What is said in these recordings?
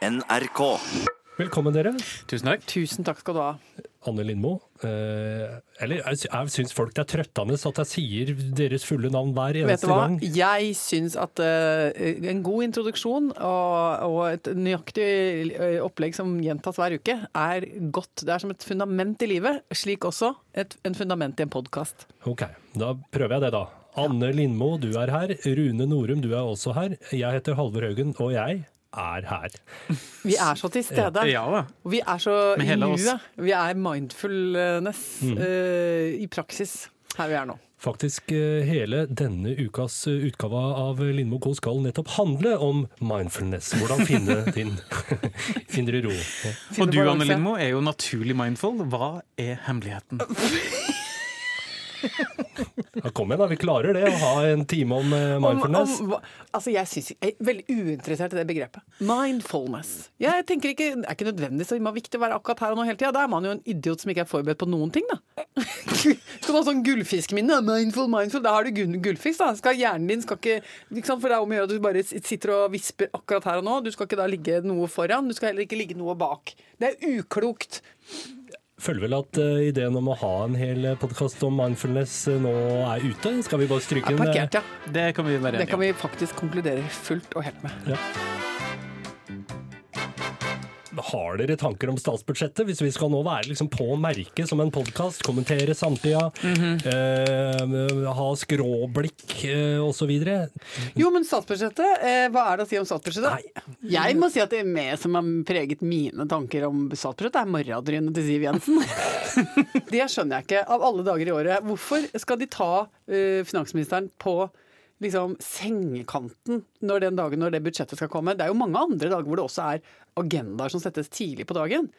NRK. Velkommen, dere. Tusen takk. Tusen takk skal du ha. Anne Lindmo. Eh, eller jeg, jeg syns folk det er trøttende at jeg sier deres fulle navn hver Vet du eneste hva? gang. Jeg syns at eh, en god introduksjon og, og et nøyaktig eh, opplegg som gjentas hver uke, er godt. Det er som et fundament i livet. Slik også et, en fundament i en podkast. Ok, da prøver jeg det, da. Anne Lindmo, du er her. Rune Norum, du er også her. Jeg heter Halvor Haugen, og jeg er her. Vi er så til stede. Ja ja. Og vi er så Med i nuet. Vi er mindfulness eh, i praksis her vi er nå. Faktisk eh, hele denne ukas eh, utgave av Lindmo Co. skal nettopp handle om mindfulness. Hvordan finne din indre ro. Finne Og du. Anne Lindmo, er jo naturlig mindful. Hva er hemmeligheten? Ja, kom igjen, da. Vi klarer det, å ha en time om mindfulness. Om- mindfulness. Om, altså jeg, synes, jeg er veldig uinteressert i det begrepet. Mindfulness. Jeg tenker ikke, Det er ikke nødvendig så viktig å være akkurat her og nå hele tida. Da er man jo en idiot som ikke er forberedt på noen ting, da. Skal du ha sånn gullfiskminne? Mindful, mindful. Da har du gullfisk, da. Skal Hjernen din skal ikke, ikke sant? For det er om å gjøre at du bare sitter og visper akkurat her og nå. Du skal ikke da ligge noe foran. Du skal heller ikke ligge noe bak. Det er uklokt. Føler vel at uh, ideen om å ha en hel podkast om mindfulness uh, nå er ute. Skal vi bare stryke den? parkert, ja. Det kan vi være Det kan vi faktisk konkludere fullt og helt med. Har dere tanker om statsbudsjettet? Hvis vi skal nå være liksom på merket som en podkast, kommentere samtida, Mhm. eh, ha skråblikk eh, osv. Jo, men statsbudsjettet, eh, hva er det å si om statsbudsjettet? Jeg må si at det er med som har preget mine tanker om statsbudsjettet, er morradrynet til Siv Jensen. det skjønner jeg ikke, av alle dager i året. Hvorfor skal de ta uh, finansministeren på liksom sengekanten når den dagen når det budsjettet skal komme? Det er jo mange andre dager hvor det også er agendaer som settes tidlig på dagen.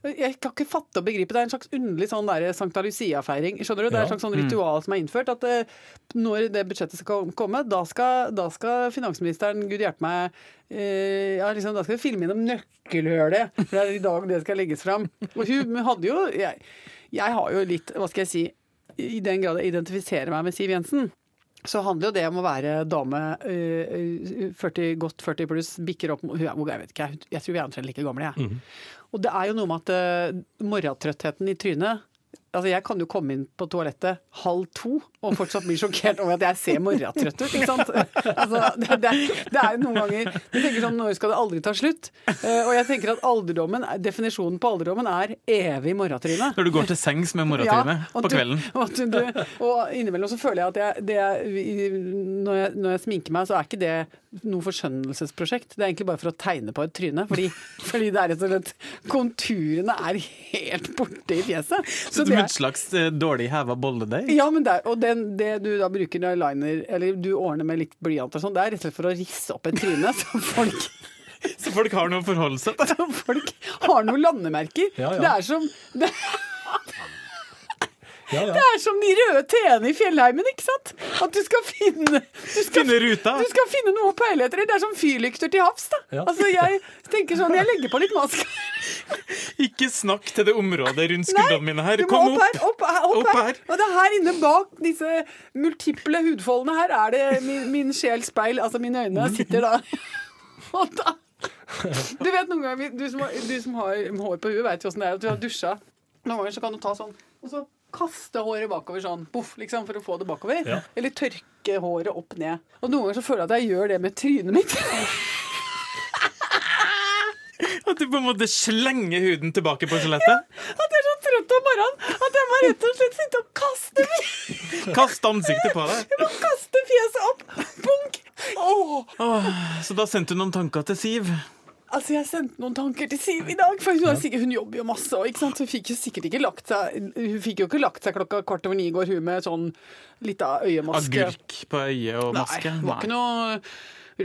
Jeg kan ikke fatte og begripe. Det er en slags underlig sånn Sankta Lucia-feiring. Skjønner du? Det er et slags sånn ritual som er innført. At eh, når det budsjettet skal komme, da skal, da skal finansministeren, gud hjelpe meg, eh, ja, liksom, da skal vi filme innom nøkkelhølet. For det er i dag det skal legges fram. Og hun hadde jo jeg, jeg har jo litt, hva skal jeg si, i den grad jeg identifiserer meg med Siv Jensen. Så handler jo det om å være dame eh, 40, godt 40 pluss, bikker opp Jeg vet ikke, jeg- tror vi er omtrent like gamle, jeg. Og det er jo noe med at uh, morgentrøttheten i trynet Altså, Jeg kan jo komme inn på toalettet halv to og fortsatt blir sjokkert over at jeg ser morgentrøtt ut. ikke sant? Altså, det, det, det er noen ganger Du tenker sånn Når skal det aldri ta slutt? Uh, og jeg tenker at alderdommen, definisjonen på alderdommen er evig morgentryne. Når du går til sengs med morgentryne Ja, på kvelden. Og, du, du, og innimellom så føler jeg at jeg, det er, når, jeg, når jeg sminker meg, så er ikke det noe forskjønnelsesprosjekt. Det er egentlig bare for å tegne på et tryne. Fordi, fordi det er rett og slett Konturene er helt borte i fjeset. Så så det er, som et slags eh, dårlig heva bolledeig. ja, men det og den, det du da bruker eyeliner, eller du ordner med litt blyant og sånn, det er rett og slett for å risse opp et tryne. Så folk Så folk har noe å forholde seg til. så folk har noen landemerker. Ja, ja. Det er som det, Ja, ja. det er som de røde T-ene i fjellheimen, ikke sant? At du skal finne Du skal, Finne ruta. du skal finne noe å peile etter. Det er som fyrlykter til havs, da. Ja. Altså, jeg tenker sånn Jeg legger på litt mask. Ikke snakk til det området rundt skuldrene mine her. Kom opp opp! her, opp, her, opp, Opp her. her. Og det er her inne bak disse multiple hudfoldene her er det min, min sjels speil, altså mine øyne, sitter da. Og da Du vet noen ganger, du som, har- du som har hår på huet, vet jo åssen det er at du har dusja. Noen ganger så kan du ta sånn, og så kaste håret bakover sånn, boff, liksom, for å få det bakover. Ja. Eller tørke håret opp ned. Og noen ganger så føler jeg at jeg gjør det med trynet mitt. At du på en måte slenger huden tilbake på skjelettet. At jeg er så trøtt om morgenen at jeg må rett og slett sitte og kaste Kaste ansiktet på deg. Jeg må kaste fjeset opp. Bunk! Oh. Oh, så da sendte du noen tanker til Siv. Altså, Jeg sendte noen tanker til Siv i dag, for hun, sikkert, hun jobber jo masse. Ikke sant? Hun fikk jo sikkert ikke lagt seg Hun fikk jo ikke lagt seg klokka kvart over ni i går, hun med sånn lita øyemaske. Agurk på øyet og maske. Nei, det var ikke noe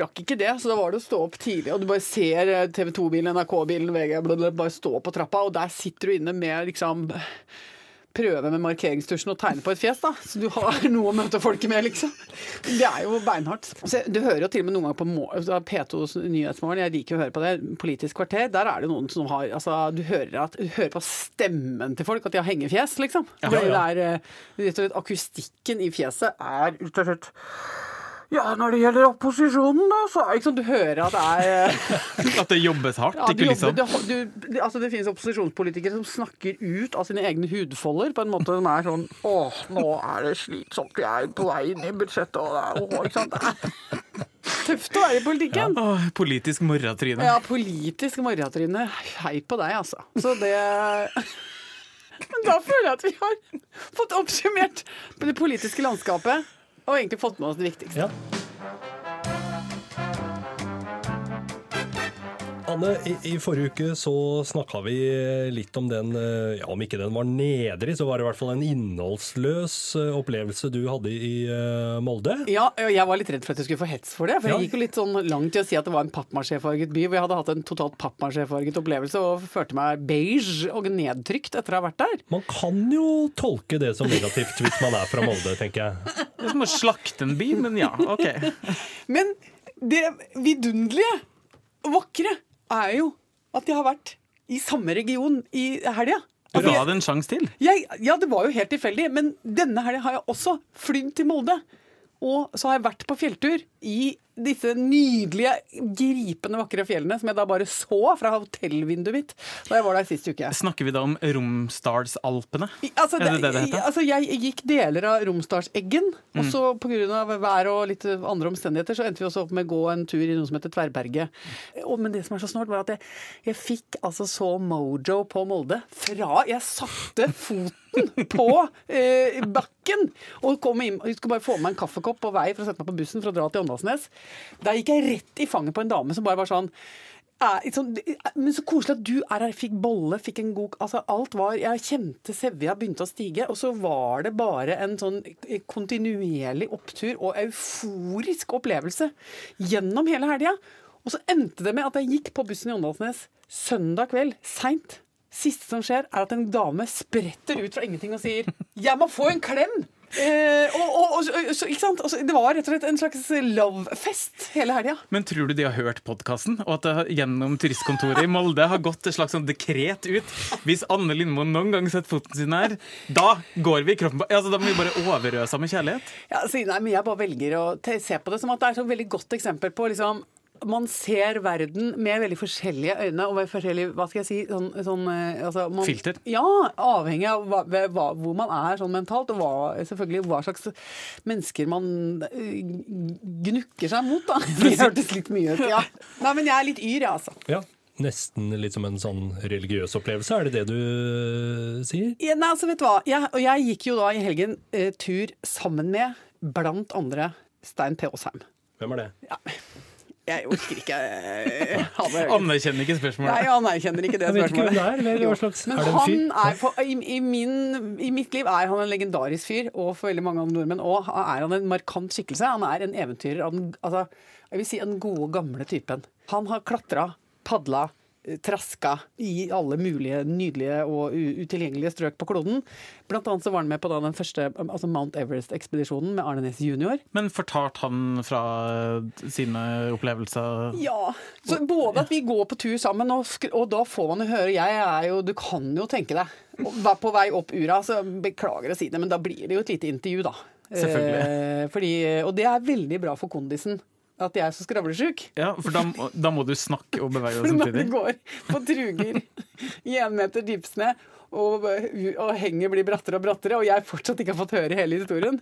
Rakk ikke det, så da var det å stå opp tidlig. Og du bare ser eh, TV 2-bilen, NRK-bilen, VG bare stå på trappa, og der sitter du inne med liksom prøve med markeringstusjen og tegne på et fjes, da. Så du har noe å møte folket med, liksom. Det er jo beinhardt. Så du hører jo til og med noen ganger på må- altså P2s Nyhetsmorgen, jeg liker å høre på det, Politisk kvarter, der er det noen som har Altså, du hører, at, du hører på stemmen til folk at de har hengefjes, liksom. Ja, ja. det er eh, rett og slett akustikken i fjeset er rett og slett Ja, når det gjelder opposisjonen, da, så ikke sant, Du hører at det er eh, At det jobbes hardt ja, i du jobber, kulissene. det, du, altså, det finnes opposisjonspolitikere som snakker ut av sine egne hudfolder på en måte som er sånn Åh, nå er det slitsomt. Jeg er på vei inn i budsjettet, og det er, å, ikke sant? Det er tøft å være i politikken. Åh, politisk morratryne. Ja, politisk morratryne. Hei på deg, altså. Så det Men da føler jeg at vi har fått oppsummert det politiske landskapet, og egentlig fått med oss det viktigste. Ja. Anne, i, i forrige uke så snakka vi litt om den, eh, ja, om ikke den var nedrig, så var det i hvert fall en innholdsløs eh, opplevelse du hadde i uh, Molde. Ja, og jeg var litt redd for at jeg skulle få hets for det. For Ja. jeg gikk jo litt sånn langt i å si at det var en pappmasjéfarget by, hvor jeg hadde hatt en totalt pappmasjéfarget opplevelse og følte meg beige og nedtrykt etter å ha vært der. Man kan jo tolke det som negativt hvis man er fra Molde, tenker jeg. Det er som å slakte en by, men ja, OK. Men det vidunderlige vakre er jo at jeg har vært i samme region i helga. Altså, Ga det en sjanse til. Jeg, ja, det var jo helt tilfeldig, men denne helga har jeg også flydd til Molde. Og så har jeg vært på fjelltur i disse nydelige, gripende vakre fjellene som jeg da bare så fra hotellvinduet mitt da jeg var der sist uke. Snakker vi da om Romsdalsalpene? Altså, Er det det det heter? altså, jeg gikk deler av Romsdalseggen, Mm. og så pga. vær og litt andre omstendigheter, så endte vi også opp med å gå en tur i noe som heter Tverrberget. Og, men det som er så snålt, var at jeg, jeg fikk altså så mojo på Molde fra jeg satte foten på eh, bakken og kom inn, jeg skulle bare få med meg en kaffekopp på vei for å sette meg på bussen for å dra til Åndalsnes. Der gikk jeg rett i fanget på en dame som bare var sånn sånn, men så koselig at du er her. Fikk bolle, fikk en god Altså, alt var Jeg kjente sevja begynte å stige, og så var det bare en sånn kontinuerlig opptur og euforisk opplevelse gjennom hele helga. Og så endte det med at jeg gikk på bussen i Åndalsnes søndag kveld, seint. Siste som skjer, er at en dame spretter ut fra ingenting og sier 'Jeg må få en klem'! Eh, og, og, og, så, ikke sant? Altså, det var rett og slett en slags love-fest hele helga. Men tror du de har hørt podkasten, og at det gjennom turistkontoret i Molde har gått et slags sånn dekret ut? Hvis Anne Lindmo noen gang setter foten sin her, da går vi i kroppen på altså, Da må vi bare overøse med kjærlighet. Ja, så, nei, men jeg bare velger å se på det som at det er et veldig godt eksempel på liksom man ser verden med veldig forskjellige øyne og med forskjellig hva skal jeg si, sånn, sånn eh, altså, man, Filter? Ja, avhengig av hva, hva, hvor man er sånn mentalt, og hva, selvfølgelig hva slags mennesker man eh, gnukker seg mot, da. Det hørtes litt mye ut. Ja. Nei, men jeg er litt yr, jeg, altså. Ja, Nesten litt som en sånn religiøs opplevelse, er det det du øh, sier? Ja, nei, altså, vet du hva? Jeg, og jeg gikk jo da i helgen eh, tur sammen med blant andre Stein P. Aasheim. Hvem er det? Ja. Jeg orker ikke eh. Anerkjenner ikke Nei, spørsmålet. jeg anerkjenner ikke det Jeg vet ikke hvem det spørsmålet. er. Men han er på, i, i, min, I mitt liv er han en legendarisk fyr, og for veldig mange andre nordmenn òg er han en markant skikkelse. Han er en eventyrer av den altså, jeg vil si den gode, gamle typen. Han har klatra, padla, traska i alle mulige nydelige og utilgjengelige strøk på kloden. Blant annet så var han med på den første altså Mount Everest-ekspedisjonen med Arne Næss jr. Men fortalte han fra sine opplevelser Ja. Så både at vi går på tur sammen, og, og da får man jo høre Jeg er jo Du kan jo tenke deg. Var på vei opp ura, så beklager å si det, men da blir det jo et lite intervju, da. Selvfølgelig. Eh, fordi, og det er veldig bra for kondisen. At jeg er så skravlesjuk. Ja, for da, da må du snakke og bevege For samtidig? når du går på truger i én meter dypsnø, og, og henget blir brattere og brattere, og jeg fortsatt ikke har fått høre hele historien,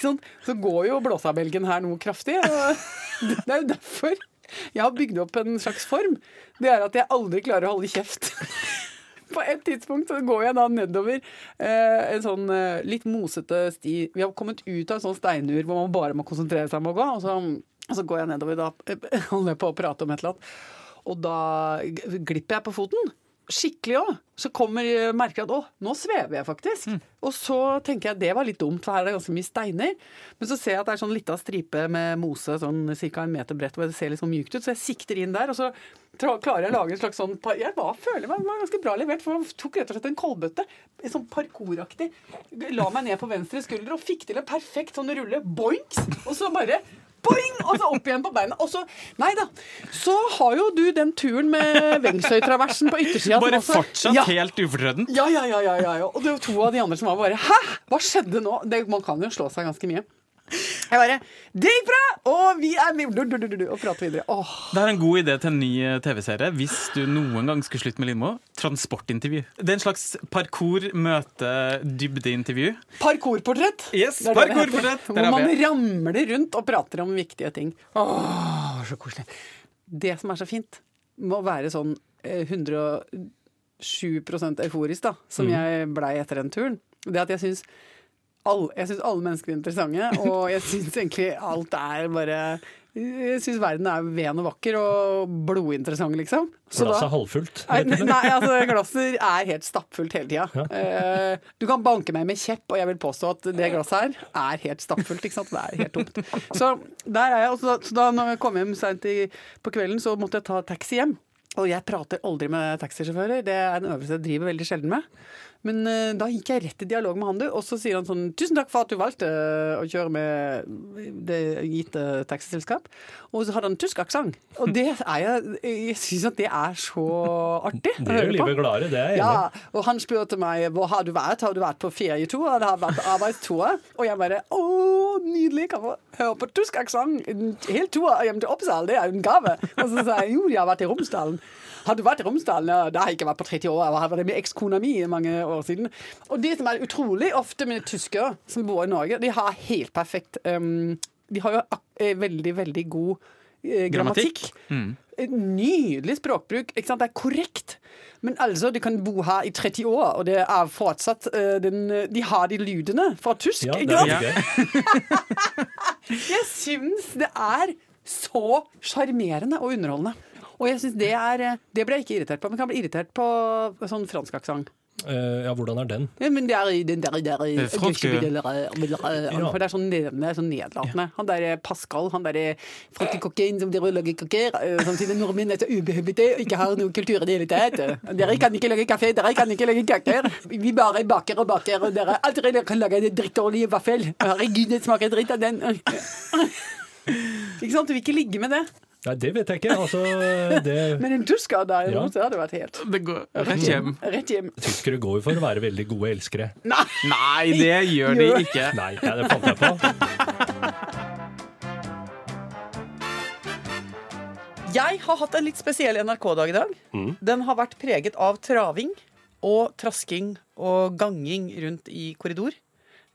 så, så går jo blåsabelgen her noe kraftig. Og det er jo derfor jeg har bygd opp en slags form. Det er at jeg aldri klarer å holde kjeft. På et tidspunkt så går jeg da nedover eh, en sånn eh, litt mosete sti. Vi har kommet ut av en sånn steinur hvor man bare må konsentrere seg om å gå. Og så, så går jeg nedover da, holder jeg på å prate om et eller annet. Og da glipper jeg på foten. Skikkelig òg. Så kommer merker jeg at å, nå svever jeg faktisk. Og så tenker jeg det var litt dumt, for her er det ganske mye steiner. Men så ser jeg at det er sånn lita stripe med mose sånn ca. en meter bredt, og det ser litt sånn mykt ut. Så jeg sikter inn der, og så klarer jeg å lage en slags sånn Jeg var, føler meg var ganske bra levert, for jeg tok rett og slett en kolbøtte. Sånn parkouraktig. La meg ned på venstre skulder og fikk til en perfekt sånn rulle. Boinks! Og så bare Boing! Og så opp igjen på beina. Og så Nei da. Så har jo du den turen med Vengsøytraversen på yttersida. Bare fortsatt ja. helt ufortrødent? Ja, ja, ja, ja, ja, ja. Og det var to av de andre som var bare Hæ? Hva skjedde nå? Det, man kan jo slå seg ganske mye. Jeg bare Det gikk bra! Og vi er med du, du, du, Og prater videre. Åh, Det er en god idé til en ny eh, TV-serie hvis du noen gang skulle slutte med Lindmo. Transportintervju. Det er en slags parkour-møte-dybdeintervju. Parkourportrett. Yes, Det parkourportrett. Hvor man ramler rundt og prater om viktige ting. Åh, så koselig. Det som er så fint med å være sånn eh, 107% euforisk, da, som Mm. jeg blei etter den turen, det at jeg syns alle, jeg syns alle mennesker er interessante, og jeg syns egentlig alt er bare Jeg syns verden er ven og vakker og blodinteressant, liksom. Så Glasset da- er halvfullt. Nei, nei, altså glasset er helt stappfullt hele tida. Eh, du kan banke meg med kjepp, og jeg vil påstå at det glasset her er helt stappfullt. ikke sant? Det er helt tomt. Så der er jeg. og Så, så da når jeg kom hjem seint på kvelden, så måtte jeg ta taxi hjem. Og jeg prater aldri med taxisjåfører. Det er en øvelse jeg driver veldig sjelden med. Men eh, da gikk jeg rett i dialog med han, du. Og så sier han sånn Tusen takk for at du valgte eh, å kjøre med det gitte taxiselskap. Og så hadde han tysk aksent. Og det er jeg Jeg syns at det er så artig Det gjør livet gladere, det er jeg enig. Ja, og han spurte meg hvor har du vært. Har du vært på ferietur? Eller har du vært på arbeidstur? Og jeg bare å, nydelig, kan få høre på tysk aksent. En hel tur hjem til Oppsal, det er jo en gave. Og så sa jeg jo, jeg har vært i Romsdalen. Har du vært i Romsdal? Ja, det har jeg ikke vært på 30 år. Jeg var vært med ekskona mi mange år siden. Og det som er utrolig ofte med tyskere som bor i Norge, de har helt perfekt um, De har jo eh, veldig, veldig god eh, grammatikk. Grammatikk. Nydelig språkbruk. Ikke sant? Det er korrekt. Men altså, de kan bo her i 30 år, og det er fortsatt uh, den, De har de lydene fra tysk. Ja, det ikke sant? er. Jeg syns det er så sjarmerende og underholdende. Og jeg synes det er eh, Det ble jeg ikke irritert på, men jeg kan bli irritert på sånn fransk aksent. Uh, ja, hvordan er den? Ja, men det er den der, der i- Det franske- For det er sånn sånn nedlatende. Han der Pascal, han der franske kokken som dere lager kaker, samtidig som nordmenn er så ubehøvlete og ikke har noe kultur i det hele tatt. Dere kan ikke lage kaffe, dere kan ikke lage kaker. Vi bare baker og baker, og dere aldri kan lage en drittdårlig vaffel. Herregud, det smaker dritt av den. Ikke sant? Du vil ikke ligge med det. Nei, det vet jeg ikke. Altså, det, Men en tysker der i Ja. Rose hadde vært helt Det går rett hjem. rett hjem. tyskere går jo for å være veldig gode elskere. Nei! Nei, det gjør de ikke. Nei, ja, det fant jeg på. Jeg har hatt en litt spesiell NRK-dag i dag. Den har vært preget av traving og trasking og ganging rundt i korridor.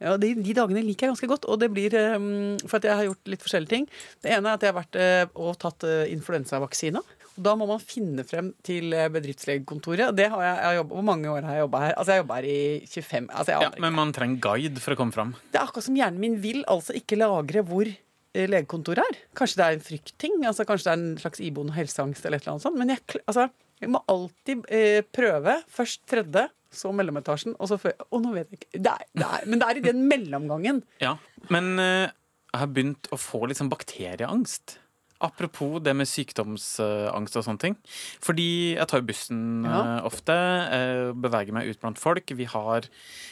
Ja, de, de dagene liker jeg ganske godt, og det blir um, for at jeg har gjort litt forskjellige ting. Det ene er at jeg har vært uh, og tatt uh, influensavaksina. Og Da må man finne frem til eh, bedriftslegekontoret. Det har jeg, jeg har jobbet, Hvor mange år har jeg jobba her? Altså, jeg jobba her i 25 altså, Ja, men man trenger guide for å komme fram. Det er akkurat som hjernen min vil altså ikke lagre hvor eh, legekontoret er. Kanskje det er en fryktting, altså kanskje det er en slags iboende helseangst eller et eller annet sånt. Men jeg, altså, jeg må alltid eh, prøve. Først tredje, så mellometasjen, og så før Og nå vet jeg ikke det er, det er, Men det er i den mellomgangen. Ja, Men eh, jeg har begynt å få litt sånn bakterieangst. Apropos det med sykdomsangst og sånne ting. Fordi jeg tar jo bussen Ja. eh, ofte, eh, beveger meg ut blant folk. Vi har,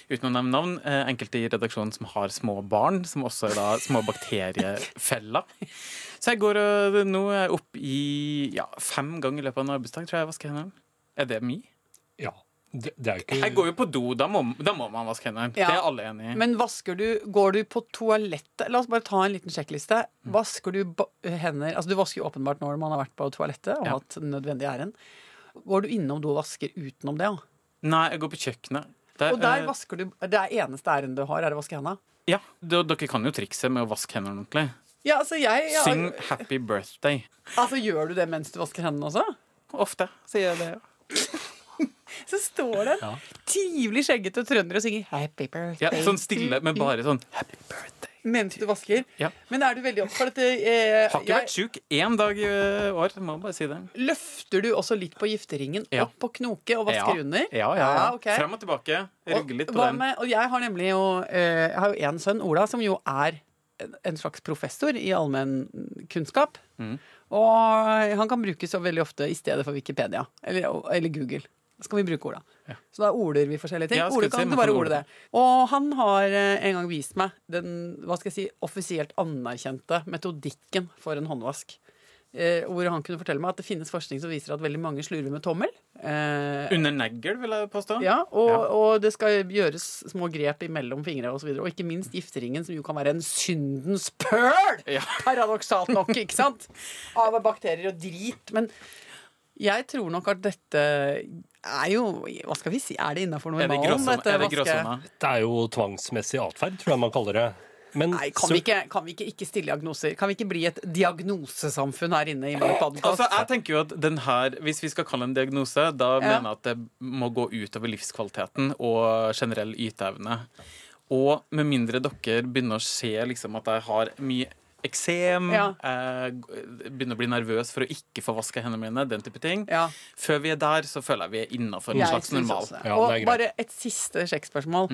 uten å nevne navn, eh, enkelte i redaksjonen som har små barn, som også er da små bakteriefeller. Så jeg går og nå er jeg opp i ja, fem ganger i løpet av en arbeidsdag, tror jeg jeg vasker hendene. Er det mye? Ja. Det, det er ikke Jeg går jo på do, da må, da må man vaske hendene. Ja. Det er alle enig i. Men vasker du Går du på toalettet? La oss bare ta en liten sjekkliste. Mm. Vasker du hender Altså, du vasker jo åpenbart når man har vært på toalettet og Ja. hatt nødvendig ærend. Går du innom do og vasker utenom det? Ja? Nei, jeg går på kjøkkenet. Der, Og der eh, vasker du Det er eneste ærend du har, er å vaske hendene? Ja, Dere kan jo trikset med å vaske hendene ordentlig. Ja, altså jeg, jeg Syng 'Happy Birthday'. Altså, Gjør du det mens du vasker hendene også? Ofte sier jeg det. Så står det en trivelig skjeggete trønder og synger 'Happy birthday' Ja, sånn stille, men bare sånn 'Happy Birthday'. mens du vasker. Ja. Men er du veldig opptatt av dette? Eh, Har ikke jeg- vært sjuk én dag i øh, år, må bare si det. Løfter du også litt på gifteringen Ja. opp på knoke og vasker ja. under? Ja, ja, ja. okay. Frem og tilbake. Rugge litt på den. med- og jeg har nemlig jo eh, Jeg har jo en sønn, Ola, som jo er en- en slags professor i allmennkunnskap. Mm. Og han kan brukes så veldig ofte i stedet for Wikipedia eller, eller Google. Skal vi bruke orda. Ja. Så da oler vi forskjellige ting. Ja, Ole kan du bare ole. det. Og han har eh, en gang vist meg den hva skal jeg si, offisielt anerkjente metodikken for en håndvask. eh, hvor han kunne fortelle meg at det finnes forskning som viser at veldig mange slurver med tommel. Eh, Under negl, vil jeg påstå. ja, og, Ja. og det skal gjøres små grep imellom fingre osv. Og, så videre, og ikke minst gifteringen, som jo kan være en syndens pøl! Ja. Paradoksalt nok, ikke sant? Av bakterier og drit. Men jeg tror nok at dette er jo Hva skal vi si? Er det innafor Er det normalen? Er det vaske- gråsona? Det er jo tvangsmessig atferd, tror jeg man kaller det. Men Nei, kan så- vi, ikke, kan vi ikke ikke stille diagnoser? Kan vi ikke bli et diagnosesamfunn her inne i vår? Altså, jeg tenker jo at den her, Hvis vi skal kalle en diagnose, da Ja. mener jeg at det må gå utover livskvaliteten og generell yteevne. Og med mindre dere begynner å se liksom, at jeg har mye eksem, Ja. eh, begynner å bli nervøs for å ikke få vaska hendene mine, den type ting. ja, Før vi er der, så føler jeg vi er innafor en slags normal. Ja, Og bare et siste sjekkspørsmål.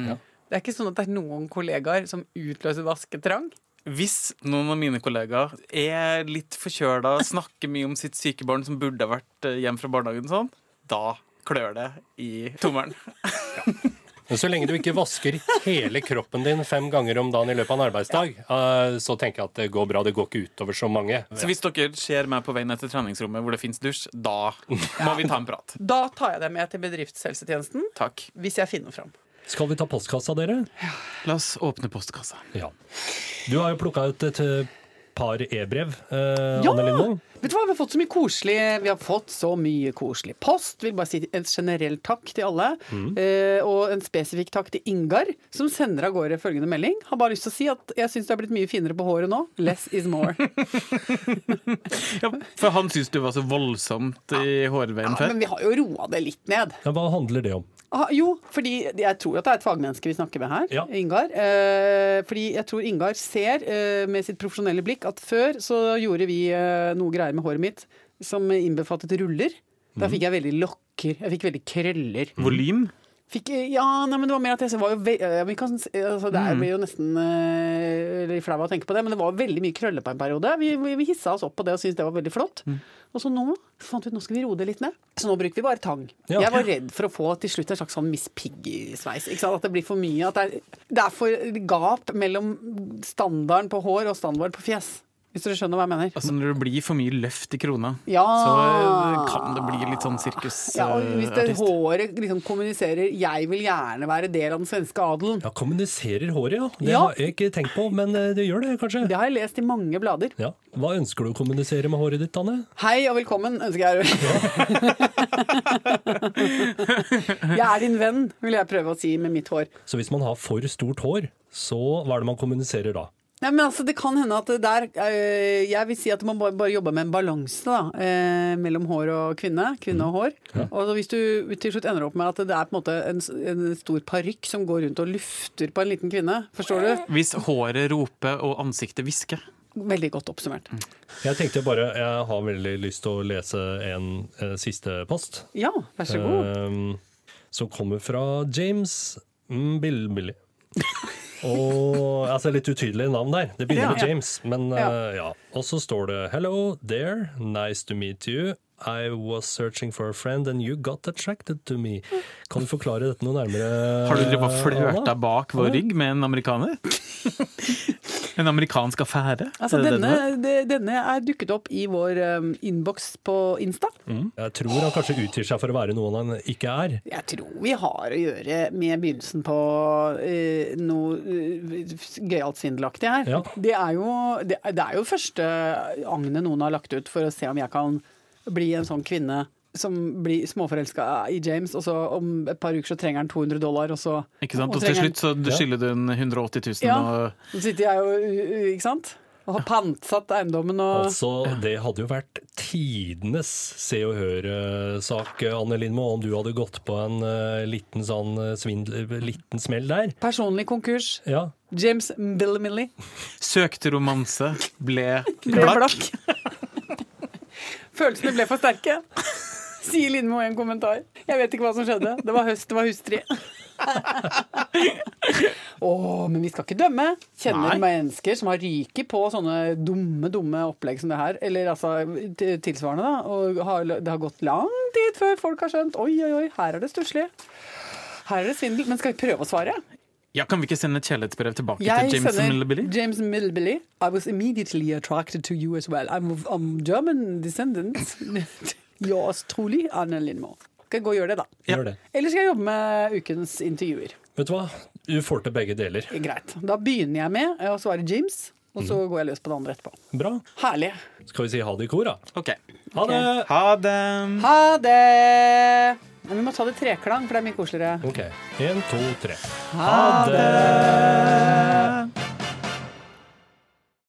Det er ikke sånn at det er noen kollegaer som utløser vasketrang? Hvis noen av mine kollegaer er litt forkjøla, snakker mye om sitt syke barn som burde ha vært hjemme fra barnehagen, sånn, da klør det i tommelen. Men så lenge du ikke vasker hele kroppen din fem ganger om dagen i løpet av en arbeidsdag, eh, så tenker jeg at det går bra. Det går ikke utover så mange. Så hvis dere ser meg på vei ned til treningsrommet hvor det fins dusj, da må vi ta en prat. Da tar jeg det med til bedriftshelsetjenesten, Takk. hvis jeg finner fram. Skal vi ta postkassa, dere? Ja, La oss åpne postkassa. Ja. Du har jo plukka ut et eh, par e-brev, eh, Ja! Vet du hva, Vi har fått så mye koselig Vi har fått så mye koselig post. Vil bare si en generell takk til alle. Eh, og en spesifikk takk til Ingar, som sender av gårde følgende melding. Har bare lyst til å si at jeg syns du har blitt mye finere på håret nå. Less is more. Ja, for han syns du var så voldsomt i hårveien Ja, før? men vi har jo roa det litt ned. Ja, hva handler det om? Ah, jo, fordi jeg tror at det er et fagmenneske vi snakker med her. Ja. Ingar. Eh, fordi jeg tror Ingar ser eh, med sitt profesjonelle blikk at før så gjorde vi eh, noe greier med håret mitt som innbefattet ruller. Da fikk jeg veldig lokker. Jeg fikk veldig krøller. Volym? Fikk, eh, ja, nei, men det var mer at jeg var jo eh, vi kan, altså, Det er- blir jo nesten uh, flau av å tenke på det, men det var veldig mye krøller på en periode. Vi, vi, vi hissa oss opp på det og syntes det var veldig flott. Og så nå fant vi ut nå skal vi roe det litt ned. Så nå bruker vi bare tang. Ja. Jeg var redd for å få til slutt en slags sånn Miss Piggy-sveis. At det blir for mye. At det er, det er for gap mellom standarden på hår og standarden på fjes. Hvis dere skjønner hva jeg mener. Altså Når det blir for mye løft i krona, Ja. så eh, kan det bli litt sånn sirkusartist. Ja, hvis det håret liksom kommuniserer 'jeg vil gjerne være del av den svenske adelen', Ja, Kommuniserer håret, ja. Det Ja. har jeg ikke tenkt på, men eh, det gjør det kanskje. det har jeg lest i mange blader. Ja. Hva ønsker du å kommunisere med håret ditt, Anne? Hei og velkommen, ønsker jeg. jeg er din venn, vil jeg prøve å si med mitt hår. Så hvis man har for stort hår, så hva er det man kommuniserer da? Nei, men altså, Det kan hende at det der øh, Jeg vil si at man bare, bare jobber med en balanse da, øh, mellom hår og kvinne. Kvinne og hår. Og hvis du til slutt ender opp med at det er på en måte en, en stor parykk som går rundt og lufter på en liten kvinne, forstår du? Hvis håret roper og ansiktet hvisker. Veldig godt oppsummert. Jeg tenkte bare, jeg har veldig lyst til å lese en eh, siste post. Ja, vær så god. eh, som kommer fra James Bilbilly. Og altså Litt utydelig navn der. Det begynner Ja. med James, men Ja. eh, ja. Og så står det Hello there, nice to meet you. I was searching for a friend and you got attracted to me. Kan du forklare dette noe nærmere? Har du drevet og flørta bak vår rygg med en amerikaner? En amerikansk affære? Altså, Er denne, det denne er dukket opp i vår um, innboks på Insta. Jeg tror han kanskje utgir seg for å være noen han ikke er. Jeg tror vi har å gjøre med begynnelsen på uh, noe uh, gøyalt svindelaktig her. Ja. Det, er jo, det, det er jo første agnet noen har lagt ut for å se om jeg kan bli en sånn kvinne som blir småforelska i James, og så om et par uker så trenger han 200 dollar, og så Ikke sant? og Og til slutt så skylder du en 180 000 Ja. og Så sitter jeg jo, ikke sant? Og har pantsatt eiendommen og Altså, Det hadde jo vært tidenes Se og Hør-sak, Anne Lindmo, om du hadde gått på en uh, liten sånn eh, svindel, liten smell der. personlig konkurs. Ja. James Billimilly Søkte romanse, ble ble blakk. blakk. Følelsene ble for sterke. Sier Lindmo i en kommentar. Jeg vet ikke hva som skjedde. Det var høst, det var hustri. Å, men vi skal ikke dømme. Kjenner Nei. mennesker som har ryket på sånne dumme, dumme opplegg som det her. Eller altså tilsvarende, da. Og har, det har gått lang tid før folk har skjønt Oi, oi, oi, her er det stusslig. Her er det svindel. Men skal vi prøve å svare? Ja, Kan vi ikke sende et kjærlighetsbrev tilbake Jeg til James Millbilly? James Millbilly. I was immediately attracted to you as well. I'm of um, German descendant. Yours truly, Anne Lindmo. Skal jeg gå og gjøre det, da. Gjør det. Eller skal jeg jobbe med ukens intervjuer? Vet du hva? Du får til begge deler. Greit. Da begynner jeg med å svare James, og så går jeg løs på det andre etterpå. Bra. Herlig. Skal vi si ha det i kor, da? Ok. Ha det! Ha det. Ha det! Men vi må ta det treklang, for det er mye koseligere. OK. Én, to, tre. Ha det!